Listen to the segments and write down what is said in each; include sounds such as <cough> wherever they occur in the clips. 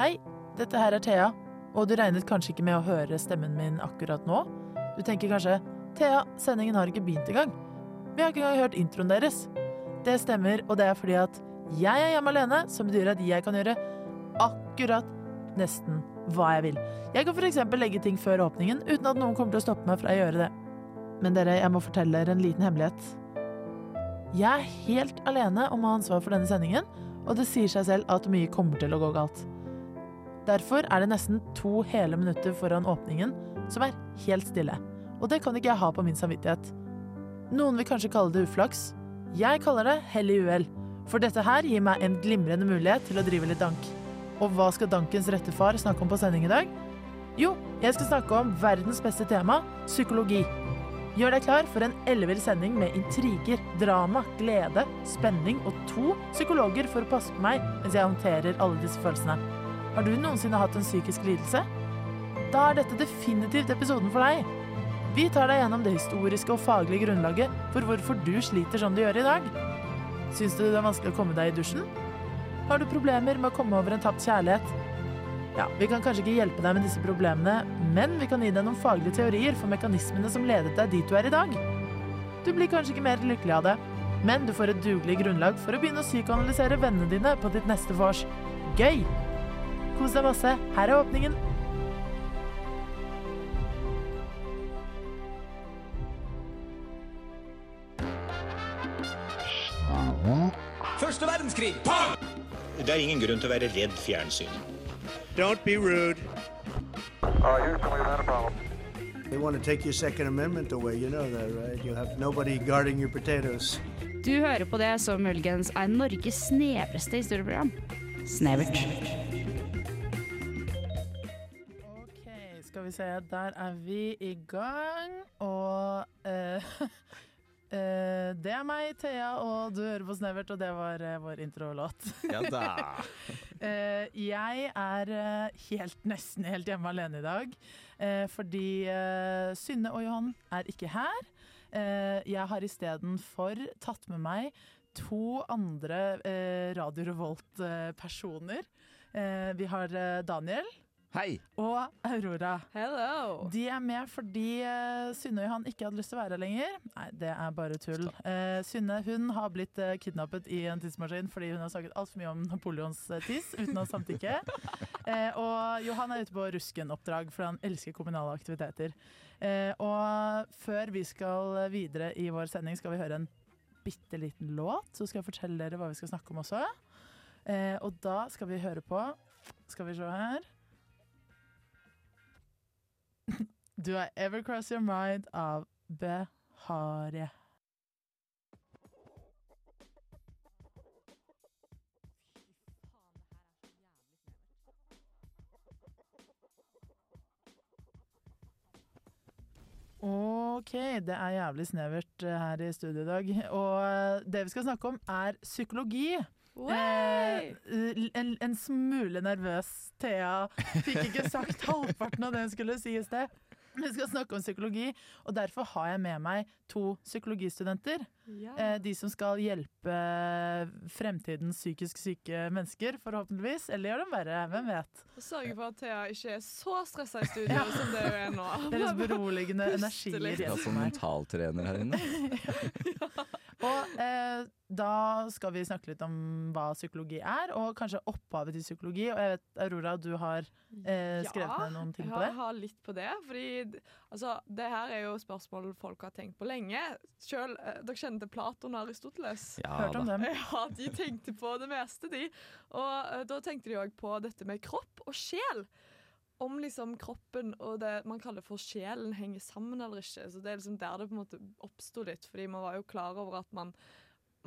Hei, dette her er Thea, og du regnet kanskje ikke med å høre stemmen min akkurat nå? Du tenker kanskje Thea, sendingen har ikke begynt engang. Vi har ikke engang hørt introen deres. Det stemmer, og det er fordi at jeg er hjemme alene, som betyr at jeg kan gjøre akkurat nesten hva jeg vil. Jeg kan f.eks. legge ting før åpningen uten at noen kommer til å stoppe meg fra å gjøre det. Men dere, jeg må fortelle dere en liten hemmelighet. Jeg er helt alene om å ha ansvar for denne sendingen, og det sier seg selv at mye kommer til å gå galt. Derfor er det nesten to hele minutter foran åpningen som er helt stille. Og det kan ikke jeg ha på min samvittighet. Noen vil kanskje kalle det uflaks. Jeg kaller det hell i uhell. For dette her gir meg en glimrende mulighet til å drive litt dank. Og hva skal dankens rette far snakke om på sending i dag? Jo, jeg skal snakke om verdens beste tema psykologi. Gjør deg klar for en ellevill sending med intriger, drama, glede, spenning og to psykologer for å passe på meg mens jeg håndterer alle disse følelsene. Har du noensinne hatt en psykisk lidelse? Da er dette definitivt episoden for deg. Vi tar deg gjennom det historiske og faglige grunnlaget for hvorfor du sliter som du gjør i dag. Syns du det er vanskelig å komme deg i dusjen? Har du problemer med å komme over en tapt kjærlighet? Ja, Vi kan kanskje ikke hjelpe deg med disse problemene, men vi kan gi deg noen faglige teorier for mekanismene som ledet deg dit du er i dag. Du blir kanskje ikke mer lykkelig av det, men du får et dugelig grunnlag for å begynne å psykoanalysere vennene dine på ditt neste vors. Gøy! Kos deg masse. Her er åpningen. Første verdenskrig! Det er ingen grunn til å være redd fjernsyn. Don't be rude. Uh, Houston, we've had a problem. They want to take your Second Amendment away. You know that, right? You have nobody guarding your potatoes. Du hører på det som muligens er Norges snevreste historieprogram. Snevert. Skal vi se. Der er vi i gang, og eh, <laughs> eh, Det er meg, Thea, og du hører på Snevert, og det var eh, vår introlåt. Ja da. <laughs> Eh, jeg er helt, nesten helt hjemme alene i dag, eh, fordi Synne og Johan er ikke her. Eh, jeg har istedenfor tatt med meg to andre Radio Revolt-personer. Eh, vi har Daniel Hei. og Aurora. Hello. De er med fordi uh, Synne og Johan ikke hadde lyst til å være her lenger. Nei, det er bare tull. Uh, Synne hun har blitt uh, kidnappet i en tidsmaskin fordi hun har snakket altfor mye om Napoleons uh, tiss uten å samtykke. uh, <laughs> og Johan er ute på Rusken-oppdrag fordi han elsker kommunale aktiviteter. Eh, og før vi skal videre i vår sending, skal vi høre en bitte liten låt. Så skal jeg fortelle dere hva vi skal snakke om også. Eh, og da skal vi høre på Skal vi se her. <laughs> Do I Ever Cross Your Mind av Behare. Ok, det er jævlig snevert eh, her i studio i dag. Og eh, det vi skal snakke om, er psykologi. Eh, en, en smule nervøs. Thea fikk ikke sagt halvparten av det hun skulle si i sted. Vi skal snakke om psykologi, og derfor har jeg med meg to psykologistudenter. Ja. Eh, de som skal hjelpe fremtidens psykisk syke mennesker, forhåpentligvis. Eller gjøre dem verre, hvem vet. Og sørge for at Thea ikke er så stressa i studio som det hun er nå. Deres beroligende energier. Ja, hjelper som mentaltrener her inne. <laughs> Og eh, da skal vi snakke litt om hva psykologi er, og kanskje opphavet til psykologi. Og jeg vet, Aurora, du har eh, skrevet ned noen ting på det. Ja, Jeg har litt på det. Fordi altså, det her er jo spørsmål folk har tenkt på lenge. Selv, eh, dere kjenner til Platon og Aristoteles? Ja Hørt om da. dem. <laughs> Ja, de tenkte på det meste, de. Og eh, da tenkte de òg på dette med kropp og sjel. Om liksom kroppen og det man kaller for sjelen henger sammen eller ikke. Så Det er liksom der det på en måte oppsto litt, fordi man var jo klar over at man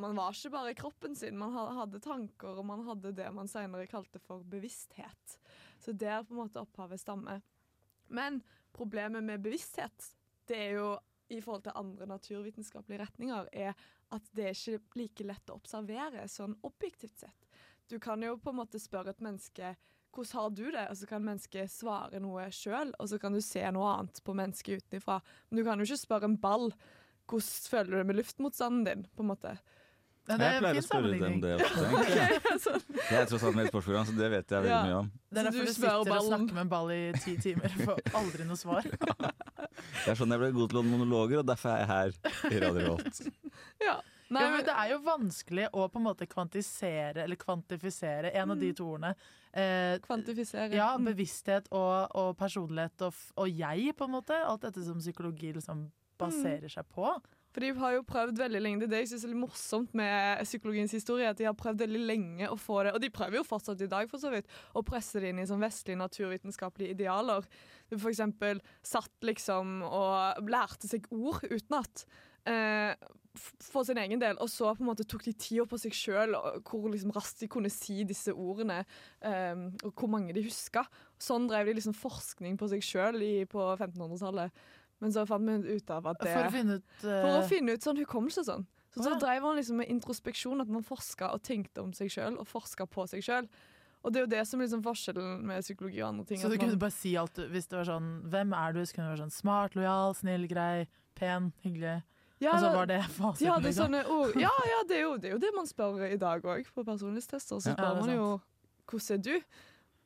man var ikke bare kroppen sin, man hadde tanker, og man hadde det man senere kalte for bevissthet. Så der på en måte opphavet stammer. Men problemet med bevissthet, det er jo i forhold til andre naturvitenskapelige retninger, er at det er ikke like lett å observere sånn objektivt sett. Du kan jo på en måte spørre et menneske hvordan har du det, og så kan mennesket svare noe sjøl, og så kan du se noe annet på mennesket utenfra. Men du kan jo ikke spørre en ball hvordan føler du det med luftmotstanden din, på en måte. Ja, det Jeg pleier å spørre dem det også, egentlig. Jeg <laughs> er tross alt med et sportsprogram, så det vet jeg veldig Ja. mye om. Det er derfor du du sitter og snakker med en ball i ti timer og får aldri noe svar. <laughs> Det er sånn jeg ble god til å monologer, og derfor er jeg her i Radio Volt. Ja. Nei, Ja, det er jo vanskelig å på en måte kvantisere eller kvantifisere en av de to ordene. Eh, kvantifisere. ja, Mm. bevissthet og, og personlighet og, og jeg, på en måte. Alt dette som psykologi liksom baserer seg på. For de har jo prøvd veldig lenge. Det er det jeg synes er litt morsomt med psykologiens historie. At de har prøvd veldig lenge å få det, og de prøver jo fortsatt i dag, for så vidt, å presse det inn i sånn vestlige naturvitenskapelige idealer. Du for eksempel satt liksom og lærte seg ord utenat. Eh, for sin egen del, og så på en måte tok de tida på seg sjøl, hvor liksom raskt de kunne si disse ordene, um, og hvor mange de huska. Sånn drev de liksom forskning på seg sjøl på 1500-tallet. Men så fant vi ut av at det For å finne ut for å finne ut sånn hukommelse og sånn. Så, så drev han liksom med introspeksjon, at man forska og tenkte om seg sjøl, og forska på seg sjøl. Og det er jo det som er liksom forskjellen med psykologi og andre ting. Så du man- kunne bare si alt Hvis det var sånn Hvem er du? Så kunne du være sånn smart, lojal, snill, grei, pen, hyggelig. Ja, altså, var det de fasiten, hadde liksom. sånne oh, Ja, ja det, er jo, det er jo det man spør i dag òg, på personlighetstester. Så spør det man jo hvordan er du?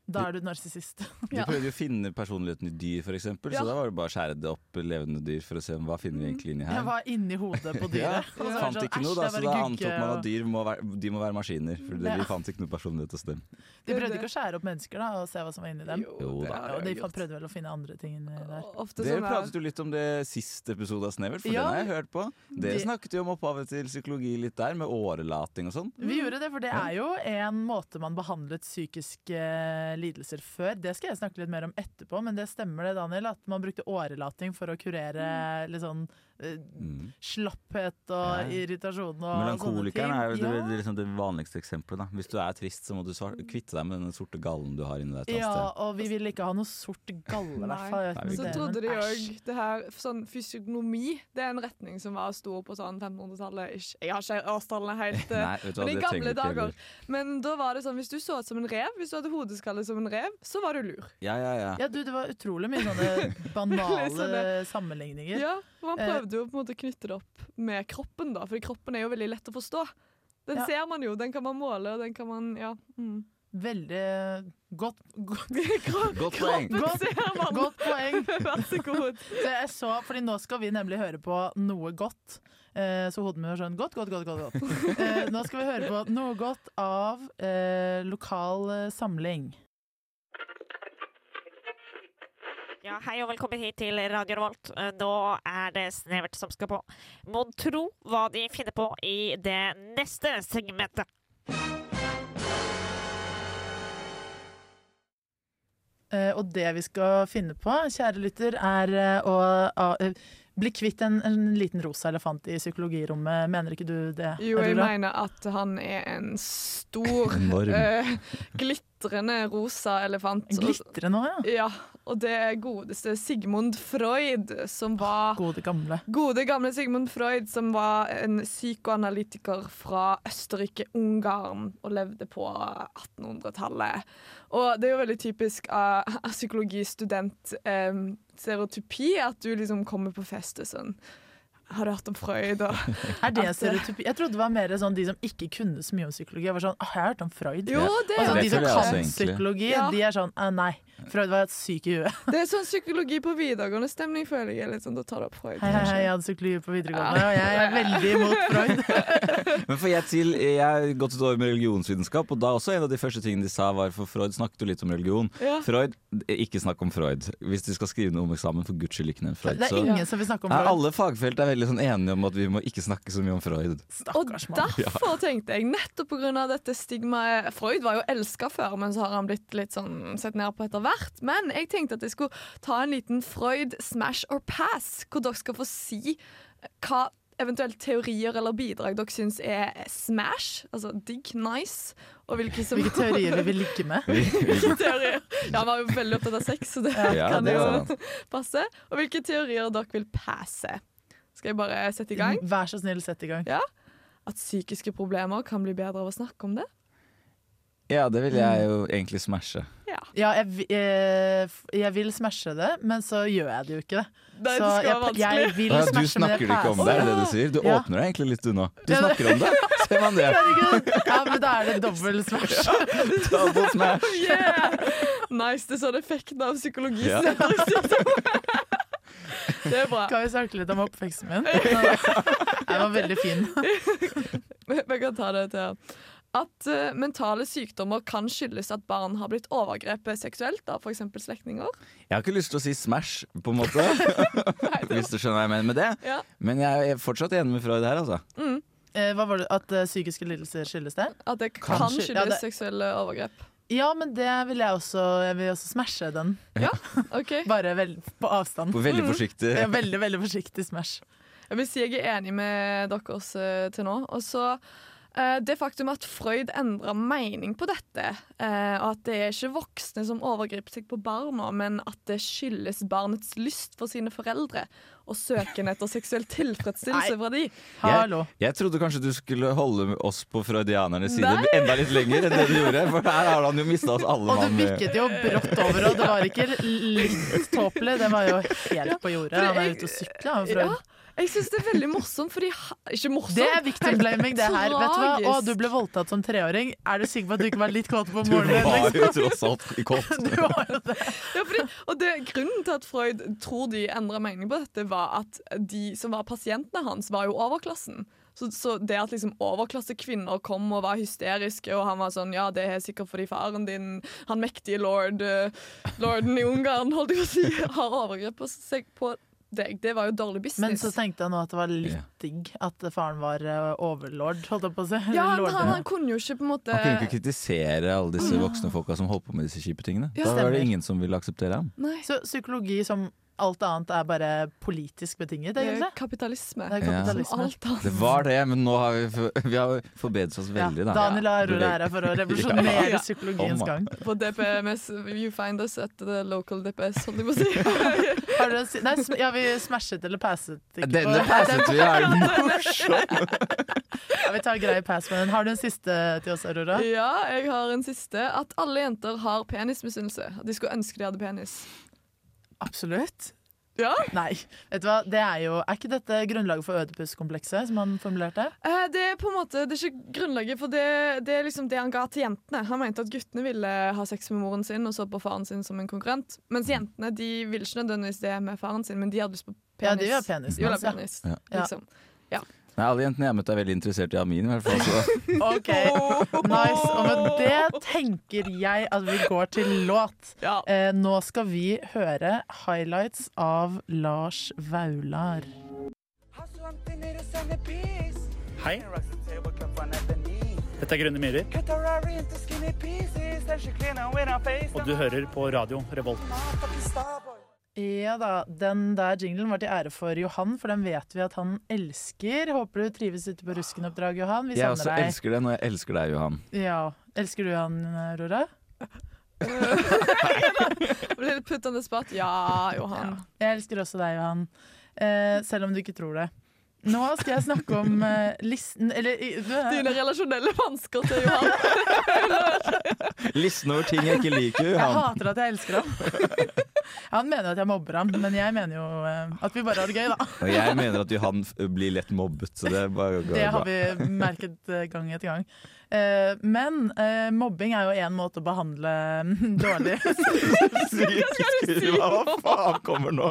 Da er du narsissist. De prøvde jo å finne personligheten i dyr, eksempel, Ja. så da var det bare å skjære det opp levende dyr for å se hva finner vi egentlig inni Jeg her. var inni hodet på <laughs> Ja, dyret. og så fant sånn, ikke noe, da, er så da antok man at dyr må være, de må være maskiner. For Ja. vi fant ikke noe personlighet hos dem. De prøvde ikke å skjære opp mennesker da, og se hva som var inni dem. Jo det da. har Ja, og de jeg prøvde vel å finne andre ting inni der. Ofte Dere sånn pratet jo litt om det siste episode av Snevert, for Ja. den har jeg hørt på. Dere Det- snakket jo om opphavet til psykologi litt der, med årelating og sånn. Vi gjorde det, for det er jo en måte man behandlet psykiske lidelser før. Det skal jeg snakke litt mer om etterpå, men det stemmer det, Daniel, at man brukte årelating for å kurere litt sånn eh, Mm. slapphet og Ja. irritasjon og sånne ting. Melankolikeren er jo det, Ja. det, liksom det vanligste eksempelet. Da. Hvis du er trist, så må du kvitte deg med den sorte gallen du har inni deg. Ja, sted. og vi ville ikke ha noe sort galle, i hvert fall. Nei, Så trodde de òg det her sånn fysiognomi Det er en retning som var stor på sånn 1500-tallet. Jeg har ikke årstallene helt <laughs> eh, Nei, hva, Men i gamle dager. Men da var det sånn, hvis du så ut som en rev, hvis du hadde hodeskalle som en rev, så var du lur. Ja, ja, ja. Ja, du, det var utrolig mye sånne <laughs> banale Sånne- sammenligninger. Ja, Man Eh. prøvde jo på en måte å knytte det opp med kroppen, da, for kroppen er jo veldig lett å forstå. Den Ja. ser man jo, den kan man måle, og den kan man Ja. Mm. Veldig godt, godt, <laughs> Godt poeng. Godt- godt poeng. <laughs> Vær så god. Så jeg så, fordi nå skal vi nemlig høre på noe godt. Eh, så hodet mitt var sånn godt, godt, godt. godt, godt. Eh, nå skal vi høre på noe godt av eh, lokal eh, samling. Ja, hei og velkommen hit til Radio Revolt. Eh, Nå er det Snevert som skal på. Mon tro hva de finner på i det neste segmentet. Eh, og det vi skal finne på, kjære lytter, er eh, å bli kvitt en, en liten rosa elefant i psykologirommet. Mener ikke du det? Jo, jeg mener at han er en stor, uh, eh, glitrende rosa elefant. Glitrende òg, ja. Ja, og det er godeste Sigmund Freud, som var Gode gamle. Gode, gamle Sigmund Freud, som var en psykoanalytiker fra Østerrike-Ungarn og levde på 1800-tallet. Og det er jo veldig typisk <laughs> av uh, psykologistudent-stereotypi stereotypi at du liksom kommer på fest og sånn Har du hørt om Freud? Er det stereotypi? Jeg trodde det var mer sånn de som ikke kunne så mye om psykologi. Jeg var sånn, ah, jeg har hørt om Freud. jo, det Altså, de som kan psykologi, Ja. de er sånn eh, nei. Freud var et syk i huet. det er sånn psykologi på videregående stemning, føler jeg. Litt sånn, da tar du opp Freud. Hei, hei, hei, jeg hadde psykologi på videregående, og jeg er veldig imot Freud. <laughs> Men for jeg, til, jeg har gått et år med religionsvitenskap, og da også en av de første tingene de sa var For Freud snakket jo litt om religion. Ja. Freud, ikke snakk om Freud. Hvis du skal skrive noe om eksamen, for guds skyld ikke nevn Freud. Det er Så- ingen som vil snakke om Freud. Freud. alle fagfelt er veldig sånn enige om at vi må ikke snakke så mye om Freud. Og Stakkars mann. derfor tenkte jeg, nettopp pga. dette stigmaet Freud var jo elska før, men så har han blitt litt sånn sett ned på etter hvert. Men jeg tenkte at jeg skulle ta en liten Freud smash or pass, hvor dere skal få si hva eventuelt teorier eller bidrag dere syns er smash, altså digg, nice, og hvilke som Hvilke teorier vi vil ligge med. <laughs> Hvilke teorier Ja, han var jo veldig opptatt av sex, så det Ja, kan det jo er passe. Og hvilke teorier dere vil passe. Skal jeg bare sette i gang? Vær så snill, sett i gang. At psykiske problemer kan bli bedre av å snakke om det? Ja, det vil jeg jo egentlig smashe. Ja. jeg, jeg, eh, jeg vil smashe det, men så gjør jeg det jo ikke. det. Nei, så det skal jeg, være jeg vil Ja, du snakker det ikke om det, er det du sier? Du Ja. åpner deg egentlig litt unna. Du Ja, det- snakker om det, <laughs> ser man det. Ja, men da er det dobbel smash. Double smash. <laughs> Yeah! Nice, det er sånn effekten av psykologi. Ja. <laughs> Det er bra. Kan vi snakke litt om oppveksten min? Den var veldig fin. Vi kan ta det til at uh, mentale sykdommer kan skyldes at barn har blitt overgrepet seksuelt av f.eks. slektninger. Jeg har ikke lyst til å si smash, på en måte. <laughs> Hvis du skjønner hva jeg mener med det. Ja. Men jeg er fortsatt enig med Freud her, altså. Mm. Eh, hva var det? At uh, psykiske lidelser skyldes det? At det Kan kan, skyldes ja, det- seksuelle overgrep. Ja, men det vil jeg også Jeg vil også smashe den. Ok, <laughs> Bare vel, på avstand. På veldig forsiktig. Ja, veldig, veldig forsiktig smash. Jeg vil si jeg er enig med dere også til nå. Og så eh, det faktum at Freud endra mening på dette, eh, og at det er ikke voksne som overgriper seg på barna, men at det skyldes barnets lyst for sine foreldre og søken etter seksuell tilfredsstillelse fra de. Hallo. Jeg trodde kanskje du skulle holde oss på freudianernes side Nei. enda litt lenger enn det du gjorde. For her har han jo mista oss alle Og du mann. bikket jo brått over, og det var ikke litt tåpelig. Det var jo helt på jordet. Han er ute og sykler, han Ja, Freud. Jeg syns det er veldig morsomt, fordi Ikke morsomt. Det er victim blaming, det her. Vet du hva? Å, du ble voldtatt som treåring. Er du sikker på at du ikke var litt kåt på morgenen? Du var jo liksom? <laughs> tross alt i kåt. <laughs> Du var jo det. Ja, fordi, og det, grunnen til at Freud tror de endra mening på dette, var at de som var pasientene hans, var jo overklassen. Så, så det at liksom overklassekvinner kom og var hysteriske, og han var sånn Ja, det er sikkert fordi faren din, han mektige lord uh, lorden i Ungarn, holdt jeg på å si, <laughs> har overgrepet seg på deg. Det var jo dårlig business. Men så tenkte jeg nå at det var litt Ja. digg at faren var eh, overlord, holdt jeg på å si. ja, han, han kunne jo ikke på en måte Han kunne ikke kritisere alle disse voksne folka som holdt på med disse kjipe tingene. Ja, Da var det ingen som ville akseptere ham. Nei, Så psykologi som alt annet er bare politisk betinget, det er kapitalisme. Det er Ja. Kapitalisme. alt annet. Det var det, men nå har vi, for- vi har forbedret oss veldig, da. Daniel har er her for å <laughs> revolusjonere Ja. psykologiens Om, gang. På DPMS, you find us at the local DPS, holdt jeg på å si. <laughs> Har du en si Nei, sm- ja, vi smashet eller passet ikke Denne på passet vi, er <laughs> morsom! Ja, vi tar grei pass med den. Har du en siste til oss, Aurora? Ja, jeg har en siste. At alle jenter har penismisunnelse. At de skulle ønske de hadde penis. Absolutt. Ja. Nei. Vet du hva, det er jo Er ikke dette grunnlaget for Ødipus-komplekset, som han formulerte? Eh, Det er på en måte, det er ikke grunnlaget for det. Det er liksom det han ga til jentene. Han mente at guttene ville ha sex med moren sin og så på faren sin som en konkurrent. Mens jentene de ville ikke nødvendigvis det med faren sin, men de hadde lyst på penis. Ja, de vil ha penis. De vil ha hans, ja. penis, Ja. Nei, Alle jentene jeg har møtt, er veldig interessert i Amin. i hvert fall, så. <laughs> OK, nice. Og med det tenker jeg at vi går til låt. Ja. Eh, nå skal vi høre highlights av Lars Vaular. Hei. Dette er Grønne myrer. Og du hører på radio Revolt. Ja da, den der jinglen var til ære for Johan, for den vet vi at han elsker. Håper du trives ute på Ruskenoppdrag, Johan. Vi Jeg også deg. elsker det når jeg elsker deg, Johan. Ja. Elsker du han, <laughs> litt put on the spot? Ja, Johan. Jeg elsker også deg, Johan. Eh, selv om du ikke tror det. Nå skal jeg snakke om uh, listen Eller i- Dine relasjonelle vansker til Johan. Listen over ting jeg ikke liker, Johan. Jeg hater at jeg elsker ham. Han mener at jeg mobber ham, men jeg mener jo uh, at vi bare har det gøy, da. Og jeg mener at Johan blir lett mobbet, så det er bare går Det har vi merket eh, gang etter gang. Eh, men mobbing er jo én måte å behandle dårlig <laughs> Hva faen kommer nå?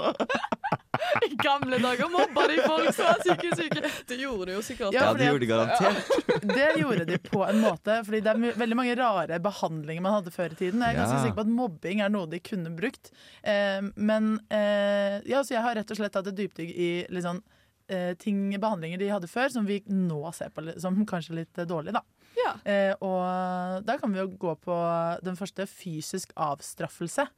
I gamle dager mobba de folk som var syke, syke. Det gjorde de jo sikkert. Ja, det gjorde de garantert. Det gjorde de på en måte, fordi det er veldig mange rare behandlinger man hadde før i tiden. Jeg er ganske Ja. sikker på at mobbing er noe de kunne brukt. Eh, men eh, ja, så jeg har rett og slett hatt et dypdykk i litt sånn, eh, ting, behandlinger de hadde før, som vi nå ser på som kanskje litt dårlig, da. Ja. Eh, og da kan vi jo gå på den første fysisk avstraffelse.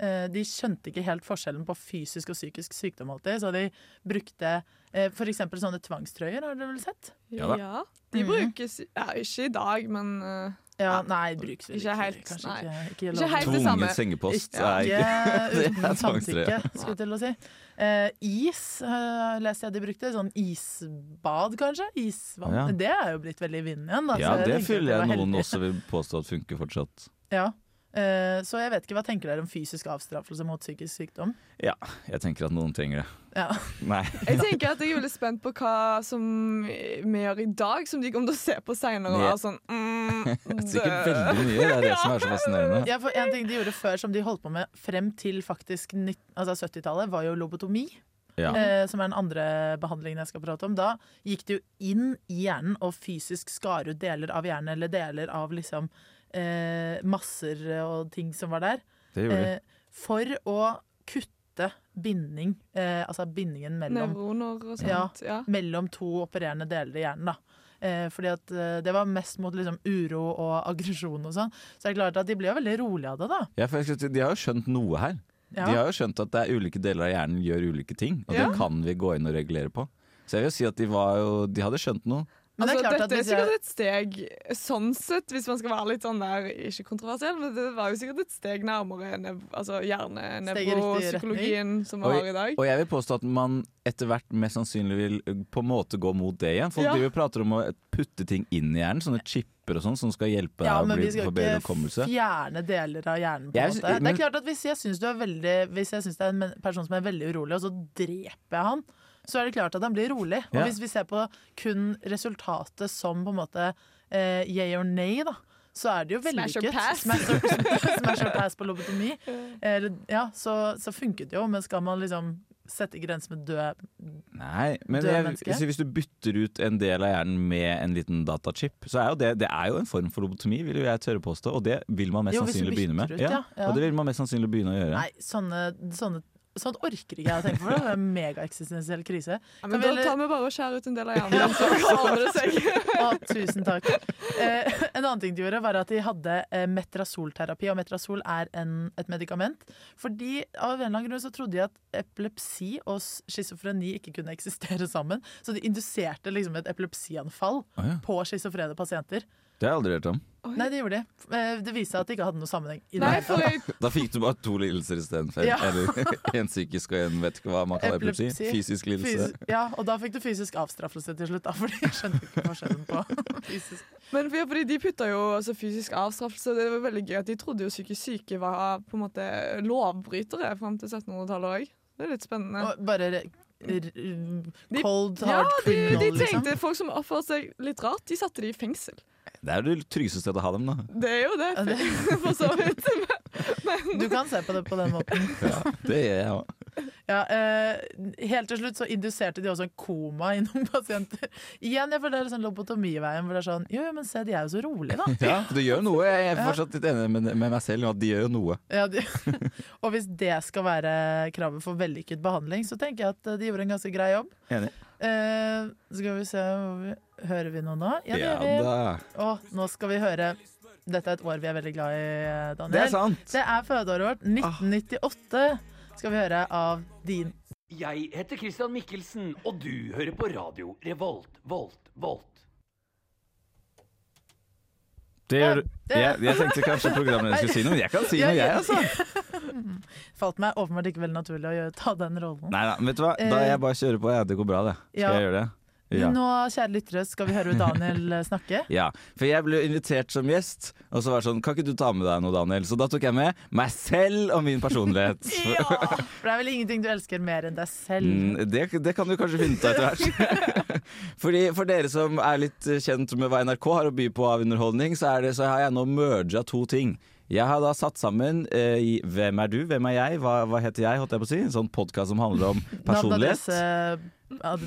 Eh, de skjønte ikke helt forskjellen på fysisk og psykisk sykdom alltid, så de brukte f.eks. for eksempel sånne tvangstrøyer, har dere vel sett? Ja Ja. De Mhm. brukes ja, ikke i dag, men uh, Ja, nei, brukes vel Ikke helt, Kanskje nei. ikke, ikke, Ikke helt det samme. Tvunget sengepost Ikke er ikke <laughs> det er uten samtykke, skulle jeg til å si. Uh, is uh, leste jeg de brukte. Sånn isbad, kanskje? Isvann. Ja. Det er jo blitt veldig i vinden igjen. Da, Ja, så det føler jeg noen heldig. også vil påstå at funker fortsatt. Ja. Eh, så jeg vet ikke, hva tenker dere om fysisk avstraffelse mot psykisk sykdom? Ja, jeg tenker at noen trenger det. Ja. <laughs> Nei. Jeg tenker at jeg er veldig spent på hva som vi gjør i dag, som de kommer til å se på seinere. Og Ja. sånn mm, <laughs> Sikkert det- veldig mye. Det er det som er så <laughs> fascinerende. Ja, for En ting de gjorde før som de holdt på med frem til faktisk altså 70-tallet, var jo lobotomi. Ja. Eh, som er den andre behandlingen jeg skal prate om. Da gikk det jo inn i hjernen og fysisk skar ut deler av hjernen, eller deler av liksom eh, masser og ting som var der. Det gjorde de. Eh, for å kutte binding, eh, altså bindingen mellom Nevroner og sånt. ja, Ja. mellom to opererende deler i hjernen. da. Eh, fordi at eh, Det var mest mot liksom, uro og aggresjon og sånn. Så det er klart at de ble jo veldig rolige av det, da. Ja, for si, De har jo skjønt noe her. Ja. De har jo skjønt at det er ulike deler av hjernen gjør ulike ting, og Ja. det kan vi gå inn og regulere på. Så jeg vil si at de, var jo, de hadde skjønt noe. Men det er altså, dette er sikkert et steg sånn sett, hvis man skal være litt sånn der Ikke kontroversiell, men det var jo sikkert et steg nærmere nev altså hjerne-nevropsykologien som vi har i dag. og jeg vil påstå at man etter hvert mest sannsynlig vil uh, på en måte gå mot det igjen. Folk Ja. driver og prater om å putte ting inn i hjernen, sånne chipper og sånn, som skal hjelpe deg Ja, å men vi skal ikke fjerne deler av hjernen. på en måte. Men, Det er klart at Hvis jeg syns du er veldig Hvis jeg synes det er en person som er veldig urolig, og så dreper jeg han, så er det klart at han blir rolig. Og Ja. hvis vi ser på kun resultatet som på en måte eh, yay or nay, da, så er det jo Smash or pass. Smash or, <laughs> smash or pass på lobotomi. Eller, ja, så, så funket det jo, men skal man liksom sette grenser med døde, Nei, men Døde jeg, hvis du bytter ut en del av hjernen med en liten datachip, så er jo det, det er jo en form for lobotomi, vil jo jeg tørre påstå. Og det vil man mest Jo, sannsynlig begynne med. ut, ja, ja. Og det vil man mest sannsynlig begynne å gjøre. Nei, sånne, sånne Sånt orker ikke jeg å tenke på. Det er en megaeksistensiell krise. Ja, men da heller- tar vi bare og skjærer ut en del av <laughs> hjernen, så ordner det seg. Å, tusen takk. Eh, en annen ting de gjorde, var at de hadde eh, metrasolterapi. Og metrazol er en, et medikament. Fordi av en eller annen grunn så trodde de at epilepsi og schizofreni ikke kunne eksistere sammen. Så de induserte liksom et epilepsianfall Å ja. på schizofrene pasienter. Det har jeg aldri hørt om. Nei, det gjorde de. Eh, Det viste seg at det ikke hadde noe sammenheng. i det Nei, for <laughs> Da fikk du bare to lidelser istedenfor. Ja. Eller <laughs> en psykisk og en vet ikke hva man kaller epilepsi. Epilepsi. Fysisk lidelse. Fys- Ja, og da fikk du fysisk avstraffelse til slutt, da, for de skjønte ikke forskjellen på <laughs> fysisk men ja, fordi de putta jo altså, fysisk avstraffelse. Det var veldig gøy at De trodde jo psykisk syke var på en måte lovbrytere fram til 1700-tallet òg. Det er litt spennende. Og bare cold, hard ja, de, criminal, de liksom. tenkte folk som oppførte seg litt rart, de satte de i fengsel. Det er jo det tryggeste stedet å ha dem, da. Det er jo det, <laughs> for så vidt. Du kan se på det på den måten. Ja, det gjør jeg òg. Ja, eh, helt til slutt så induserte de også en koma i noen <laughs> pasienter. Igjen, jeg føler det er sånn lobotomiveien hvor det er sånn Jo, men se, de er jo så rolige, da. <laughs> Ja, det gjør noe. Jeg er fortsatt litt enig med, med meg selv i at de gjør jo noe. Ja, de, og hvis det skal være kravet for vellykket behandling, så tenker jeg at eh, de gjorde en ganske grei jobb. Enig. Eh, skal vi se vi, Hører vi noe nå? Ja, det Ja gjør vi. Og nå skal vi høre Dette er et år vi er veldig glad i, eh, Daniel. Det er sant. Det er fødeåret vårt. 1998 skal vi høre av din Jeg heter Christian Mikkelsen, og du hører på radio Revolt, Volt, Volt. Det gjør du. Jeg, jeg tenkte kanskje programlederen skulle si noe, men jeg kan si noe, jeg, altså. <laughs> Falt meg åpenbart ikke veldig naturlig å ta den rollen. Nei da, vet du hva. Da jeg bare kjører på, ja, det går bra, det. Skal Ja. jeg gjøre det? Ja. Nå, kjære lyttere, skal vi høre Daniel eh, snakke. <laughs> Ja, for jeg ble invitert som gjest, og så var det sånn Kan ikke du ta med deg noe, Daniel? Så da tok jeg med meg selv og min personlighet. <laughs> ja! For det er vel ingenting du elsker mer enn deg selv. Mm, det, det kan du kanskje finne ut av etter hvert. Fordi For dere som er litt kjent med hva NRK har å by på av underholdning, så, er det, så har jeg nå merga to ting. Jeg har da satt sammen eh, i Hvem er du? Hvem er jeg? Hva, hva heter jeg? holdt jeg på å si En sånn podkast som handler om personlighet.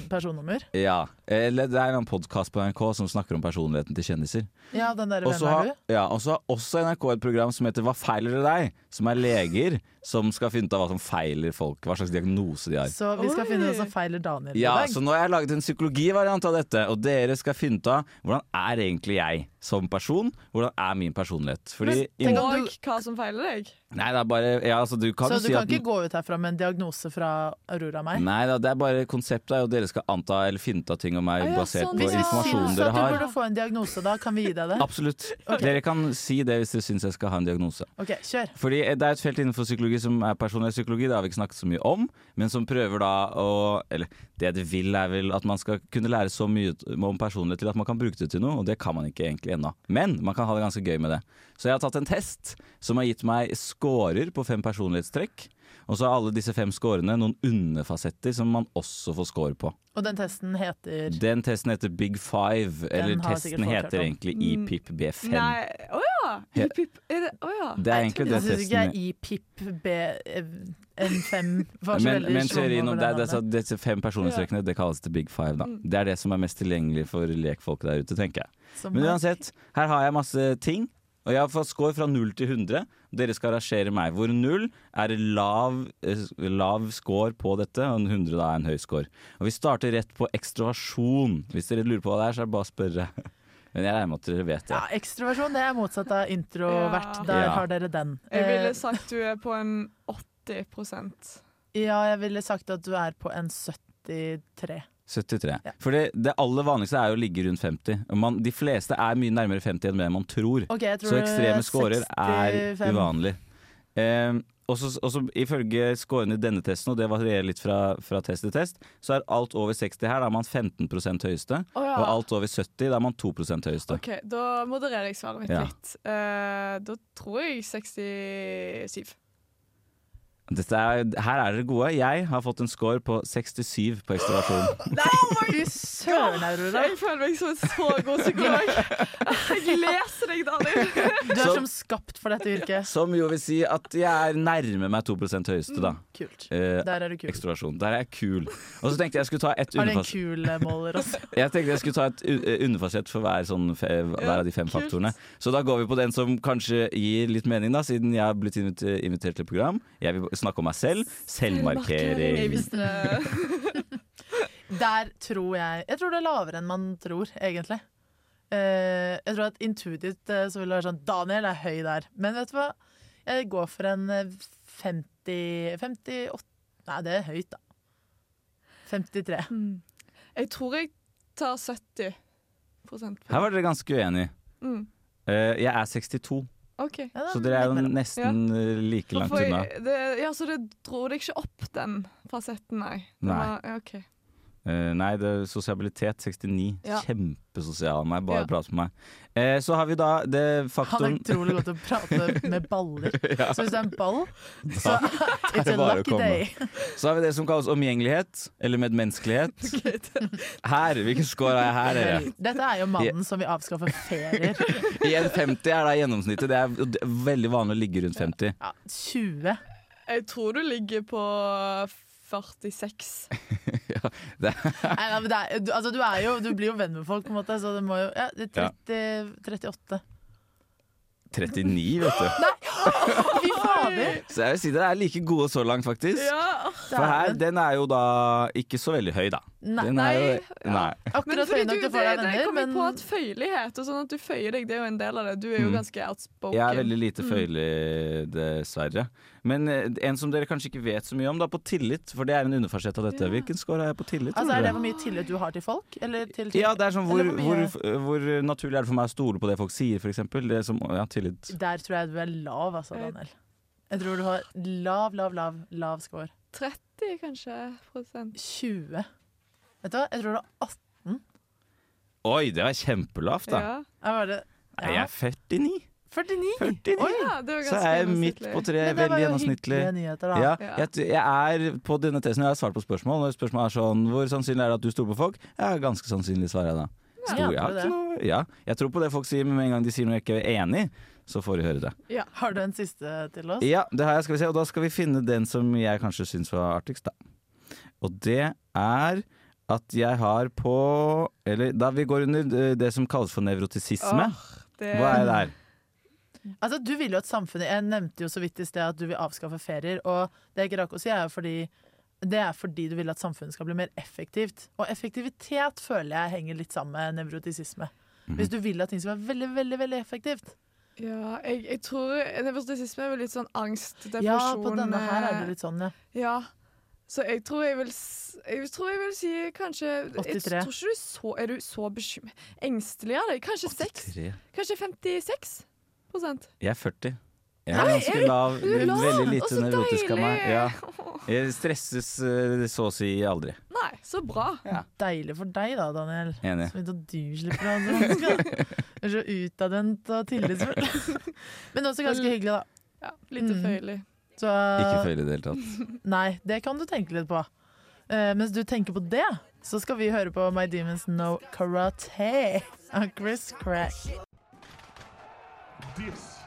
Personnummer. Ja, eller Det er en podkast på NRK som snakker om personligheten til kjendiser. Ja, den der, Og Hvem så er du? ja, og så har også NRK et program som heter Hva feiler det deg? Som er leger som skal finne ut av hva som feiler folk. Hva slags diagnose de har. Så vi skal Oi. finne ut hva som feiler Daniel i dag. så nå har jeg laget en psykologivariant av dette, og dere skal finne ut av hvordan er egentlig jeg som person? Hvordan er min personlighet? Fordi tenk om Og hva som feiler deg. Nei, det er bare ja, altså, du kan så du si kan at ikke gå ut herfra med en diagnose fra Aurora meg? Nei det er bare konseptet er jo at dere skal anta eller finne av ting om meg Ah, ja, basert sånn, på informasjonen Syns har. at du burde få en diagnose da? Kan vi gi deg det? Absolutt. Dere kan si det hvis dere syns jeg skal ha en diagnose. Ok, kjør. Fordi det er et felt innenfor psykologi som er personlig psykologi, det har vi ikke snakket så mye om, men som prøver da å Eller det det vil, er vel at man skal kunne lære så mye om personlighet til at man kan bruke det til noe, og det kan man ikke egentlig ennå. Men man kan ha det ganske gøy med det. Så jeg har tatt en test som har gitt meg scorer på fem personlighetstrekk. Og så har alle disse fem scorene noen underfasetter som man også får score på. Og den testen heter Den testen heter Big Five, eller testen heter egentlig Mm. IPIP B5. Nei Å ja! He- Hip, hip. Er det Å ja. Det er egentlig det Jeg syns ikke testen IPIP B N5 var så men, veldig men slående teorien om det, det er- disse, fem personlighetstrekkene Det kalles det big five. da Mm. Det er det som er mest tilgjengelig for lekfolk der ute, tenker jeg. Som Men er- uansett, her har jeg masse ting. Og jeg har fått score fra 0 til 100. Dere skal rangere meg. Hvor 0 er lav, eh, lav score på dette, og 100 da er en høy score. Og vi starter rett på ekstroversjon. Hvis dere lurer på hva det er, så er det bare å spørre. <laughs> Men jeg regner med at dere vet det. Ja, Ekstroversjon det er motsatt av introvert. Ja. Der Ja. har dere den. Jeg ville Eh, sagt du er på en 80% ja, jeg ville sagt at du er på en 73. 73. Ja. For det, det aller vanligste er jo å ligge rundt 50. Man, de fleste er mye nærmere 50 enn det man tror. Okay, tror Så ekstreme scorer er uvanlig. Eh, og så ifølge scorene i denne testen, og det varierer litt fra, fra test til test, så er alt over 60 her, da er man 15 høyeste. Oh, ja. Og alt over 70, da er man 2% høyeste. OK, da modererer jeg svaret mitt Ja. litt. Eh, da tror jeg 67. Dette er, her er dere gode. Jeg har fått en score på 67 på ekstravasjon <laughs> Fy søren, Aurora. Jeg føler meg som en så god psykolog. Jeg leser deg, Daniel. Du er som, som skapt for dette yrket. Som jo vil si at jeg er nærme meg 2 høyeste, da. Kult. Eh, Der er du kul. ekstroversjon. Der er jeg kul. Og så tenkte jeg skulle ta ett Har du en kul eh, måler også? <laughs> Jeg tenkte jeg skulle ta et eh, underfasett for hver, sånn, hver av de fem kult. faktorene. Så da går vi på den som kanskje gir litt mening, da, siden jeg har blitt invitert, invitert til et program. Jeg vil snakke om meg selv. Selvmarkering. <laughs> Der tror jeg Jeg tror det er lavere enn man tror, egentlig. Uh, jeg tror at intuitivt uh, så vil det være sånn Daniel er høy der. Men vet du hva? Jeg går for en eh, 50 58 Nei, det er høyt, da. 53. Mm. Jeg tror jeg tar 70 prosent. Her var dere ganske uenige. Mm. Uh, jeg er 62, OK. Ja, så dere er jo nesten ja. like langt unna. ja, så det dro deg ikke opp, den fasetten, nei? Nei. var- ja, Eh, nei, det er sosialitet 69. Ja. Kjempesosial av meg, bare Ja. prate med meg. Uh, så har vi da det faktum Han er utrolig god til å prate <laughs> med baller. Ja. Så hvis det er en ball, så <laughs> it's det a bare lucky day. Så har vi det som kalles omgjengelighet, eller medmenneskelighet. <laughs> Her, hvilken score har jeg her, dere? Dette er jo mannen som vil avskaffe ferier. 1,50 er da gjennomsnittet. Det er, det er veldig vanlig å ligge rundt 50. Ja, 20. Jeg tror du ligger på 46. <laughs> Nei, nei, men det er, du, altså, du, er jo, du blir jo venn med folk, på en måte, så det må jo Ja, det er 30, 38. 39, vet du. <laughs> Fy fader! <laughs> Så jeg vil si dere er like gode så langt, faktisk. Ja, For her, den er jo da ikke så veldig høy, da. Nei, Den er jo, Nei, nei. Men akkurat høy nok til å få det, deg det venner, kommer men på at føyelighet og sånn at du føyer deg, det er jo en del av det. Du er jo Mm. ganske outspoken. Jeg er veldig lite Mm. føyelig, dessverre. Men eh, en som dere kanskje ikke vet så mye om, da, på tillit. For det er en underfasett av dette. Ja. Hvilken score har jeg på tillit? altså, Er det hvor mye tillit du har til folk? Eller til, til Ja, det er sånn hvor, hvor hvor, hvor naturlig er det for meg å stole på det folk sier, for eksempel. Det som, ja, tillit. Der tror jeg du er lav, altså, Daniel. Jeg tror du har lav, lav, lav, lav score. 30 kanskje prosent. 20. Vet du hva? Jeg tror du har 18. Oi, det var kjempelavt, da. Ja. Jeg var det, Jeg ja. er 49. 49! 49. Oi! ja, det var Så er jeg midt på tre, veldig gjennomsnittlig. nyheter. Ja, Ja. jeg, jeg er på denne testen Jeg har svart på spørsmål. Når spørsmålet er sånn Hvor sannsynlig er det at du stoler på folk? Ja, ganske sannsynlig, svarer jeg da. Stor, du noe, ja. Jeg tror på det folk sier, men med en gang de sier noe jeg ikke er enig i, så får de høre det. Har du en siste til oss? Ja, det har jeg, skal vi se. Og da skal vi finne den som jeg kanskje syns var artigst, da. Og det er at jeg har på Eller da vi går under eh, det som kalles for nevrotisisme. Oh, det, Hva er det der? Altså, du vil jo at samfunnet Jeg nevnte jo så vidt i sted at du vil avskaffe ferier, og det jeg ikke rakk å si, er jo fordi det er fordi du vil at samfunnet skal bli mer effektivt. Og effektivitet føler jeg henger litt sammen med nevrotisisme. Mhm. Hvis du vil at ting skal være veldig, veldig veldig effektivt. Ja, jeg, jeg tror nevrotisisme er vel litt sånn angst, depresjon Ja, på denne her er eh, det litt sånn, ja. Ja. Så jeg tror jeg vil, jeg tror jeg vil si kanskje 83. Jeg tror ikke du så, er du så bekymret engstelig av deg. Kanskje 6? Kanskje 56 prosent? Jeg er 40. Jeg er ganske lav. Veldig lite nevrotisk av meg. Ja. Jeg stresses eh, så å si aldri. Nei, så bra. Deilig for deg da, Daniel. Enig. Så vidt at du slipper å ha det vanskelig. Du er så utadvendt og tillitsfull. <laughs> Men også ganske hyggelig, da. Ja, Lite Mm. føyelig. Så, Ikke føyelig i det hele tatt. Nei, det kan du tenke litt på. Uh, mens du tenker på det, så skal vi høre på My Demons No Karate av Chris Crack. This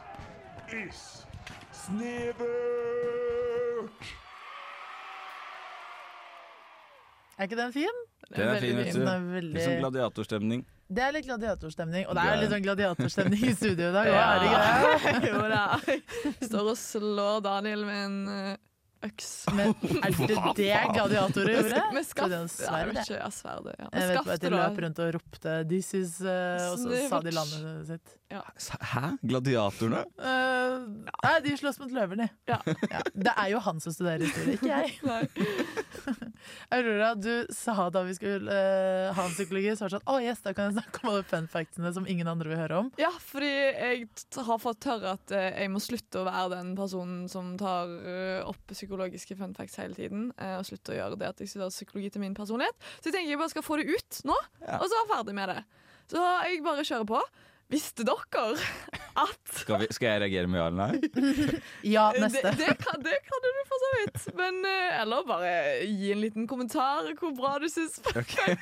is Snevert! Er ikke den fin? Det er fin, vet du. Er Litt veldig... sånn gladiatorstemning. Det er litt gladiatorstemning, og det er litt sånn gladiatorstemning i studio i dag. Ja. Ja. Er det ikke det? <laughs> jo da. Står og slår Daniel med en eh, øks. Men <laughs> er det det gladiatorer gjorde? Med skaft. Trodde jeg Ja, sverd, ja, Jeg vet bare at de løp rundt og ropte 'This is' eh, Og så sa de landet sitt. Hæ? Gladiatorene? Uh, nei, de slåss mot løver, de. Ja. Det er jo han som studerer historie, ikke jeg. <laughs> <laughs> Aurora, du sa da vi skulle uh, ha en psykologi, så var det sånn Å yes, da kan jeg snakke om alle fun factsene som ingen andre vil høre om. Ja, fordi jeg har fått høre at eh, jeg må slutte å være den personen som tar opp opp psykologiske fun facts hele tiden, eh, og slutte å gjøre det at jeg studerer psykologi til min personlighet. Så jeg tenker jeg bare skal få det ut nå, og så være ferdig med det. Så jeg bare kjører på. Visste dere at Skal, vi, skal jeg reagere med ja eller nei? <laughs> Ja, det, det, kan, det kan du for så vidt. Men, eh, eller bare gi en liten kommentar hvor bra du syns <laughs> okay.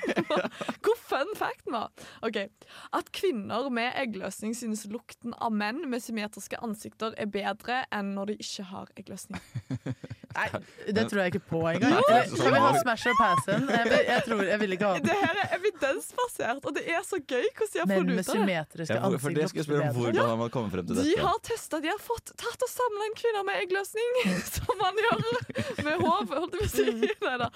Hvor fun facten var. Ok, At kvinner med eggløsning synes lukten av menn med symmetriske ansikter er bedre enn når de ikke har eggløsning. <laughs> <laughs> Det tror jeg ikke på engang. Skal vi ha smash or pass-en? Jeg, jeg, tror- jeg vil ikke ha Det her er evidensbasert, og det er så gøy hvordan de har funnet med ut av det. symmetriske Ja, for det skal jeg spørre om ansikt Hvordan har man kommet frem til De har testa, de har fått tatt og samla inn kvinner med eggløsning, <laughs> som man gjør med håp, holdt jeg på å si. Mm.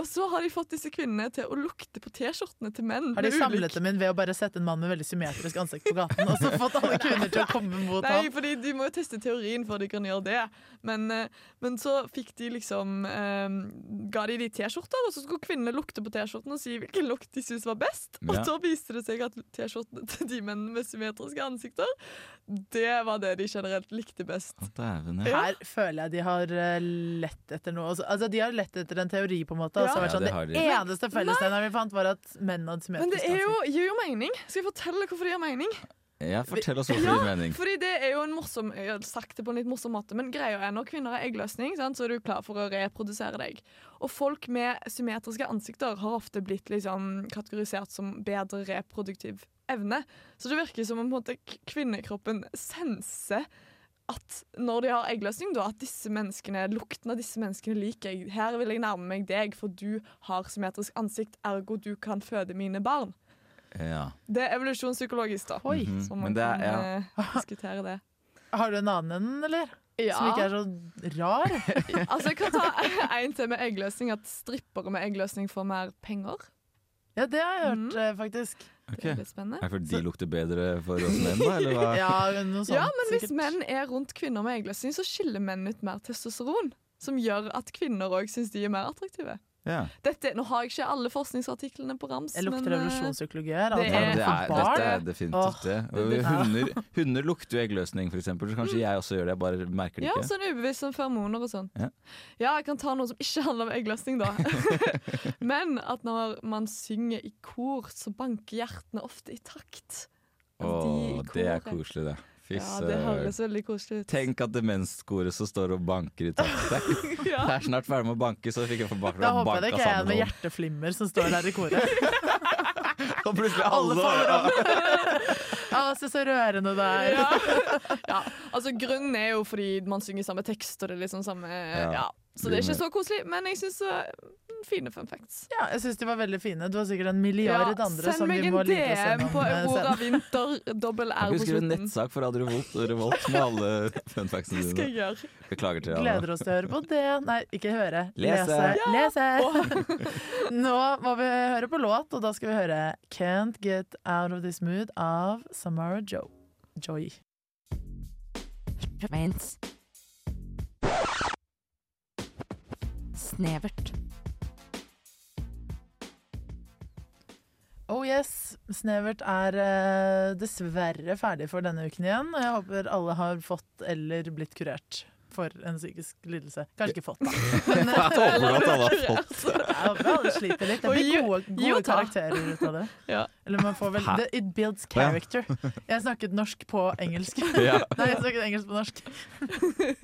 Og så har de fått disse kvinnene til å lukte på T-skjortene til menn. Har de samlet dem inn ved å bare sette en mann med veldig symmetrisk ansikt på gaten, og så fått alle kvinner til å komme mot ham? Nei, for fordi de må jo teste teorien før de kan gjøre det. Men, eh, men så fikk de liksom um, Ga de de T-skjorter, og så skulle kvinnene lukte på T-skjorten og si hvilken lukt de syntes var best. Og Ja. da viste det seg at T-skjortene til de mennene med symmetriske ansikter, det var det de generelt likte best. Dæven, Her føler jeg de har eh, lett etter noe. Altså, Altså, de har lett etter en teori, på en måte. Ja. har det vært Ja, sånn, det de. det eneste fellesnevneren vi fant, var at menn hadde symmetriske ansikter. Men det er jo, gir jo mening. Skal jeg fortelle hvorfor det gir mening? Ja, fortell oss hvorfor det din mening. Fordi det er jo en morsom Jeg har sagt det på en litt morsom måte, men greia er når kvinner har eggløsning, sant, så er du klar for å reprodusere deg. Og folk med symmetriske ansikter har ofte blitt liksom kategorisert som bedre reproduktiv evne. Så det virker som om måte, kvinnekroppen senser at når de har eggløsning, da, at disse menneskene, lukten av disse menneskene liker jeg. Her vil jeg nærme meg deg, for du har symmetrisk ansikt, ergo du kan føde mine barn. Ja. Det er evolusjonspsykologisk, da. Oi. Mhm. Så man det kan ja. eh, diskutere det. <laughs> Har du en annen en, eller? Ja. Som ikke er så rar? <laughs> Altså, jeg kan ta <laughs> en til med eggløsning. At strippere med eggløsning får mer penger. Ja, det har jeg hørt, mm. faktisk. Okay. Det er litt spennende. Er det fordi de lukter bedre for oss menn, da? Eller hva? Ja, noe sånt. Ja, men hvis sikkert. menn er rundt kvinner med eggløsning, så skiller menn ut mer testosteron. Som gjør at kvinner òg syns de er mer attraktive. Ja. Dette, nå har jeg ikke alle forskningsartiklene på rams, Jeg lukter eh, her. det alt er- det er, dette er definitivt det. Og hunder, hunder lukter jo eggløsning, for eksempel. Så kanskje jeg også gjør det, jeg bare merker det Ja, ikke. sånn ubevisst som feromoner og sånn. Ja. Ja, jeg kan ta noe som ikke handler om eggløsning, da. <laughs> Men at når man synger i kor, så banker hjertene ofte i takt. Altså, de det er koselig, det. Fy Ja, det høres veldig koselig ut. Tenk at demenskoret som står og banker i takt. Det <laughs> er snart ferdig med å banke, så fikk jeg få bakgrunn Da håper jeg det banka ikke er en sammen. med hjerteflimmer som står der i koret. <laughs> Og plutselig Alle alle faller om. Å, <laughs> se så rørende det er. Ja. ja, altså Grunnen er jo fordi man synger samme tekst, og det er liksom samme Ja. Så det er ikke så koselig, men jeg syns fine fun facts. Ja, jeg syns de var veldig fine. Du har sikkert en milliard andre send som meg vi en må like oss DM på <laughs> Aurora Winter, Vinter, dobbel R på skrive en nettsak for Radio Revolt, Revolt med alle fun factsene dine. skal jeg gjøre. Beklager til alle. Gleder oss til å høre på det. Nei, ikke høre. Lese. Lese. <laughs> Nå må vi høre på låt, og da skal vi høre Can't Get Out of This Mood av Samara jo Joy. Snevert. Oh yes, Snevert er eh, dessverre ferdig for denne uken igjen. Og jeg håper alle har fått eller blitt kurert for en psykisk lidelse. Kanskje ikke fått, da. <laughs> Men, Jeg håper at alle har fått. Jeg håper alle sliter litt. Det blir gode, gode karakterer ut av det. Ja. Eller man får vel the, It builds character. Jeg snakket norsk på engelsk. <laughs> Ja. <laughs> Nei, jeg snakket engelsk på norsk.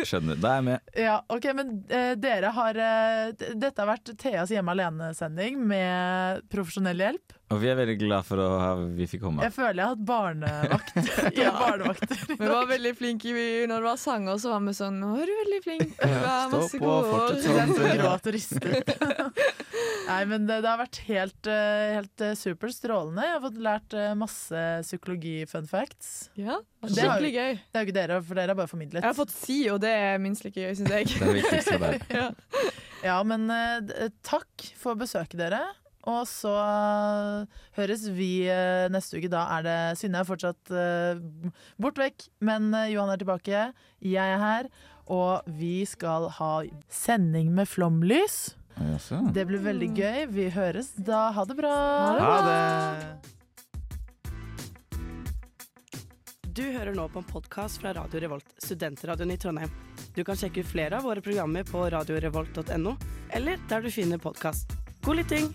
Skjønner. Da er jeg med. Ja, ok, men uh, dere har uh, Dette har vært Theas Hjemme alene-sending med profesjonell hjelp. Og vi er veldig glad for at vi fikk komme. Jeg føler jeg har hatt barnevakt. <laughs> Ja. barnevakter. Vi var veldig flinke i- når det var sanger, så var vi sånn Nå er du veldig flink. Du Ja, stå masse på, gode år. gråt og ristet. Nei, men det, det har vært helt, eh, helt eh, super strålende. Jeg har fått lært eh, masse psykologi-fun facts. Ja, Det er skikkelig gøy. Det er jo ikke dere, for dere har bare formidlet. Jeg har fått si, og det er minst like gøy, syns jeg. Det er viktigst viktigste der. <laughs> ja. Ja, men takk for besøket dere. Og så eh, høres vi eh, neste uke. Da er det Synne er fortsatt uh, bort vekk, men eh, Johan er tilbake. Jeg er her. Og vi skal ha sending med flomlys. Det blir veldig gøy. Vi høres da. Ha det bra. Ha det! Du hører nå på en podkast fra Radio Revolt, studentradioen i Trondheim. Du kan sjekke ut flere av våre programmer på radiorevolt.no, eller der du finner podkast. God lytting!